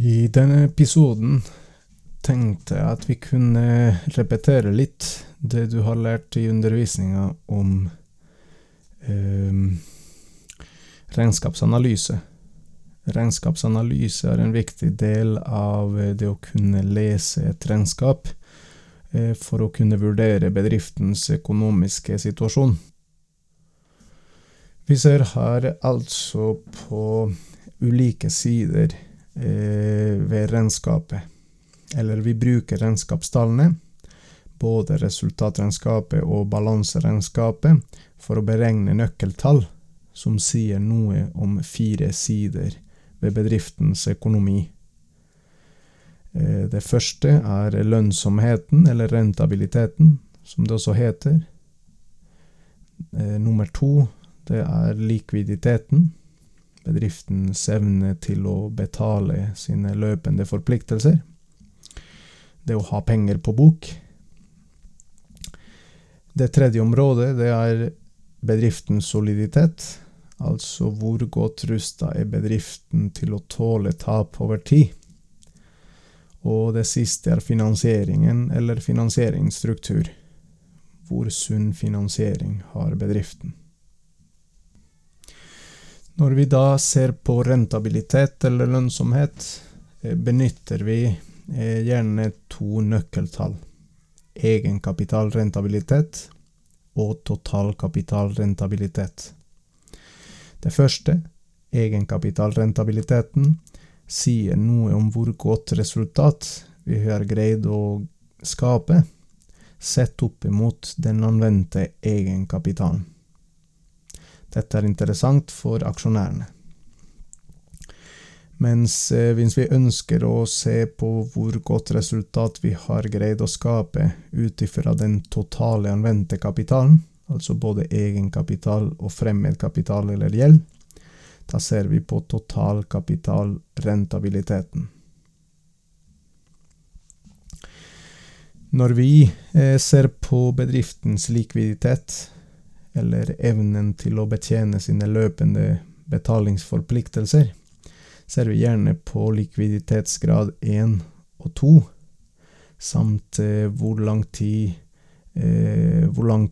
I denne episoden tenkte jeg at vi kunne repetere litt det du har lært i undervisninga om eh, regnskapsanalyse. Regnskapsanalyse er en viktig del av det å kunne lese et regnskap eh, for å kunne vurdere bedriftens økonomiske situasjon. Vi ser her altså på ulike sider Eh, ved regnskapet. Eller vi bruker regnskapstallene, både resultatregnskapet og balanseregnskapet, for å beregne nøkkeltall som sier noe om fire sider ved bedriftens økonomi. Eh, det første er lønnsomheten, eller rentabiliteten, som det også heter. Eh, nummer to, det er likviditeten bedriftens evne til å betale sine løpende forpliktelser. Det å ha penger på bok. Det tredje området det er bedriftens soliditet, altså hvor godt rusta er bedriften til å tåle tap over tid. Og det siste er finansieringen, eller finansieringsstruktur. Hvor sunn finansiering har bedriften? Når vi da ser på rentabilitet eller lønnsomhet, eh, benytter vi eh, gjerne to nøkkeltall. Egenkapitalrentabilitet og totalkapitalrentabilitet. Det første, egenkapitalrentabiliteten, sier noe om hvor godt resultat vi har greid å skape, sett opp imot den anvendte egenkapitalen. Dette er interessant for aksjonærene. Mens eh, hvis vi ønsker å se på hvor godt resultat vi har greid å skape ut ifra den totale anvendte kapitalen, altså både egenkapital og fremmedkapital eller gjeld, da ser vi på totalkapitalrentabiliteten. Når vi eh, ser på bedriftens likviditet, eller evnen til å betjene sine løpende betalingsforpliktelser, ser vi gjerne på likviditetsgrad 1 og 2, samt eh, hvor lang tid eh, hvor lang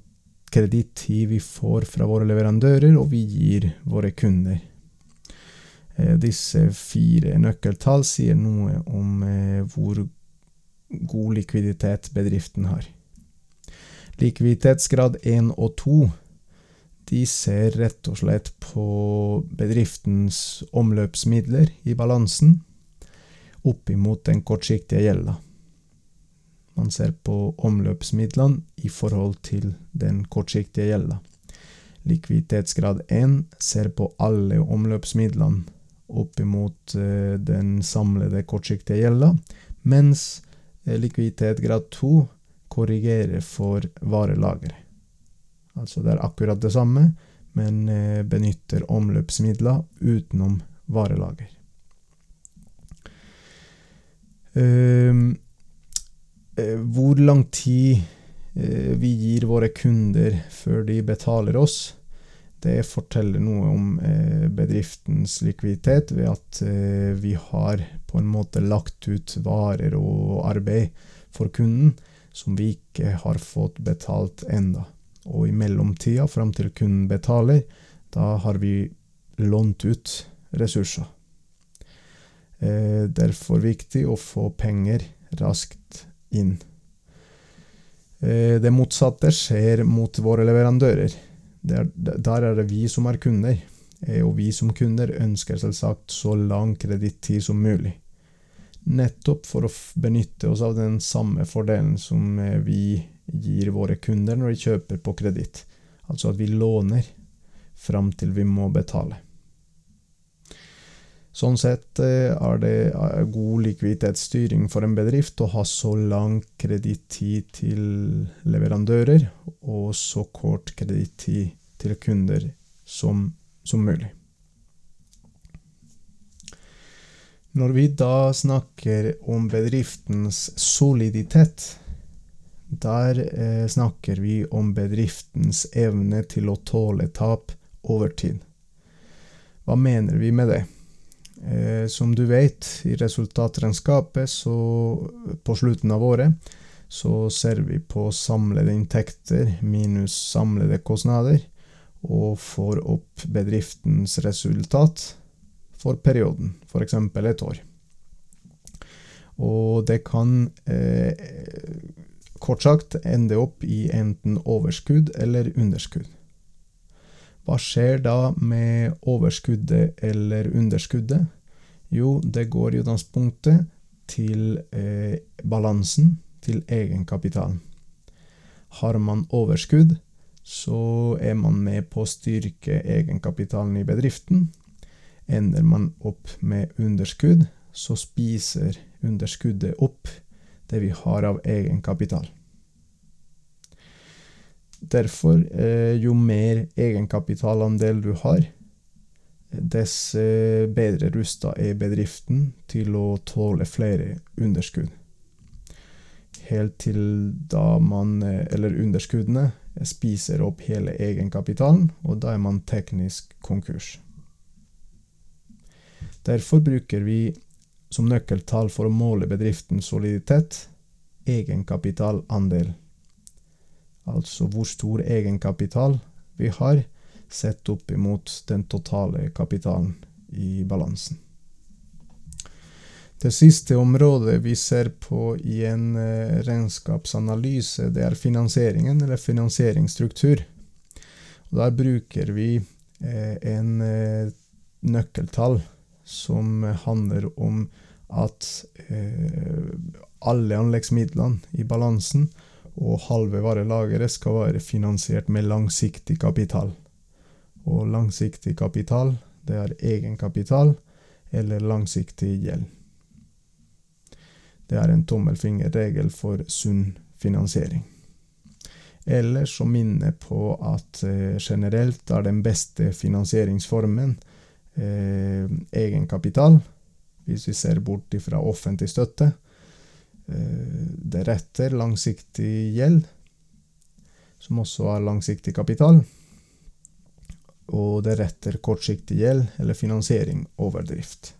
kredittid vi får fra våre leverandører og vi gir våre kunder. Eh, disse fire nøkkeltall sier noe om eh, hvor god likviditet bedriften har. Likviditetsgrad 1 og 2 de ser rett og slett på bedriftens omløpsmidler i balansen opp imot den kortsiktige gjelda. Man ser på omløpsmidlene i forhold til den kortsiktige gjelda. Likviditetsgrad 1 ser på alle omløpsmidlene opp imot uh, den samlede kortsiktige gjelda, mens likviditet likviditetsgrad 2 korrigerer for varelageret. Altså det er akkurat det samme, men eh, benytter omløpsmidler utenom varelager. Ehm, eh, hvor lang tid eh, vi gir våre kunder før de betaler oss, det forteller noe om bedriftens likviditet ved at vi har på en måte lagt ut varer og arbeid for kunden som vi ikke har fått betalt enda. Og i mellomtida, fram til kunden betaler, da har vi lånt ut ressurser. Eh, derfor viktig å få penger raskt inn. Eh, det motsatte skjer mot våre leverandører. Der, er det vi som er kunder, eh, og vi som kunder ønsker selvsagt så lang kredittid som mulig. Nettopp for å benytte oss av den samme fordelen som eh, vi gir våre kunder når de kjøper på kreditt. Altså at vi låner fram til vi må betale. Sånn sett eh, er det eh, god likviditetsstyring for en bedrift å ha så lang kredittid til leverandører og så kort kredittid til kunder som, som mulig. Når vi da snakker om bedriftens soliditet, der eh, snakker vi om bedriftens evne til å tåle tap over tid. Hva mener vi med det? Eh, som du vet, i resultatregnskapet på slutten av året så ser vi på samlede inntekter minus samlede kostnader, og får opp bedriftens resultat for perioden, f.eks. et år. Og det kan eh, kort sagt ende opp i enten overskudd eller underskudd. Hva skjer da med overskuddet eller underskuddet? Jo, det går i utgangspunktet til eh, balansen, til egenkapitalen. Har man overskudd, så er man med på å styrke egenkapitalen i bedriften. Ender man opp med underskudd, så spiser underskuddet opp det vi har av egenkapital. Derfor, eh, jo mer egenkapitalandel du har, dess eh, bedre rusta er bedriften til å tåle flere underskudd. Helt til da man, eh, eller underskuddene, spiser opp hele egenkapitalen, og da er man teknisk konkurs. Derfor bruker vi som nøkkeltall for å måle bedriftens soliditet egenkapitalandel. Altså hvor stor egenkapital vi har sett opp imot den totale kapitalen i balansen. Det siste området vi ser på i en eh, regnskapsanalyse, det er finansieringen, eller finansieringsstruktur. Og der bruker vi eh, en eh, nøkkeltall som handler om at alle anleggsmidlene i balansen og halve varelageret skal være finansiert med langsiktig kapital. Og langsiktig kapital, det er egenkapital eller langsiktig gjeld. Det er en tommelfingerregel for sunn finansiering. Eller så minner på at eh, generelt er den beste finansieringsformen eh, egenkapital, hvis vi ser bort fra offentlig støtte. Eh, deretter langsiktig gjeld, som også er langsiktig kapital. Og deretter kortsiktig gjeld eller finansiering over drift.